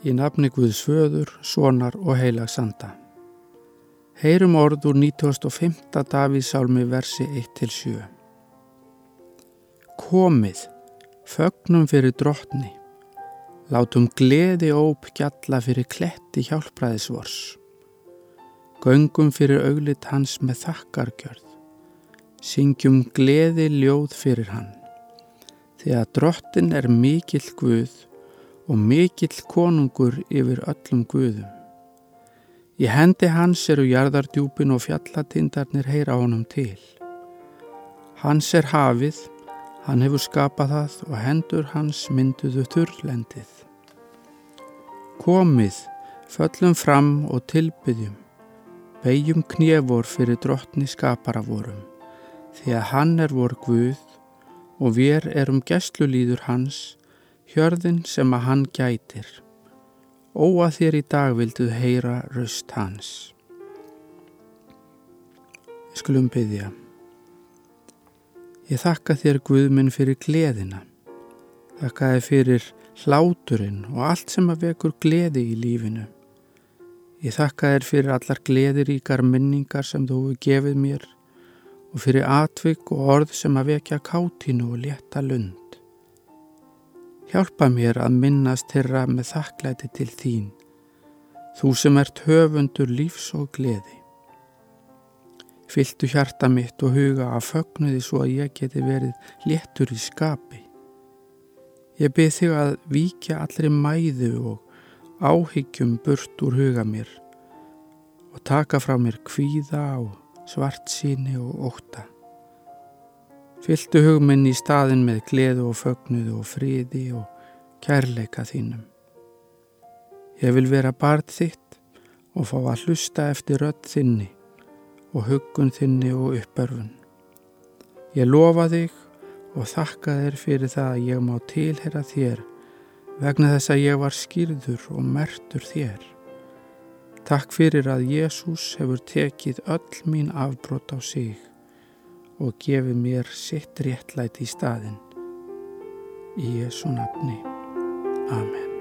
Í nafni Guðs föður, sonar og heilags anda. Heyrum orð úr 95. Davíðsálmi versi 1-7. Komið, fögnum fyrir drottni, látum gleði óp gjalla fyrir kletti hjálpræðisvors. Göngum fyrir auglit hans með þakkargjörð, syngjum gleði ljóð fyrir hann. Því að drottin er mikill Guð og mikill konungur yfir öllum Guðum. Í hendi hans eru jarðardjúpin og fjallatindarnir heyra honum til. Hans er hafið, hann hefur skapað það og hendur hans mynduðu þurrlendið. Komið, föllum fram og tilbyggjum, beigjum knjefur fyrir drottni skapara vorum, því að hann er vor Guð og við erum gestlulíður hans hjörðin sem að hann gætir. Óa þér í dag vilduð heyra röst hans. Við skulum byggja. Ég þakka þér Guðminn fyrir gleðina. Þakka þér fyrir hláturinn og allt sem að vekur gleði í lífinu. Ég þakka þér fyrir allar gleðiríkar minningar sem þú hefur gefið mér og fyrir atvik og orð sem að vekja kátínu og létta lund. Hjálpa mér að minnast þeirra með þakklæti til þín, þú sem ert höfundur lífs og gleði. Fyltu hjarta mitt og huga að fögnuði svo að ég geti verið léttur í skapi. Ég byrð þig að víkja allri mæðu og áhyggjum burt úr huga mér og taka frá mér kvíða og svart síni og óta. Fyltu hugminn í staðin með gleðu og fögnuðu og fríði og kærleika þínum. Ég vil vera barð þitt og fá að hlusta eftir rödd þinni og hugun þinni og uppörfun. Ég lofa þig og þakka þér fyrir það að ég má tilhera þér vegna þess að ég var skýrður og mertur þér. Takk fyrir að Jésús hefur tekið öll mín afbrót á sig og gefi mér sitt réttlæti í staðin. Í Jésu nafni. Amen.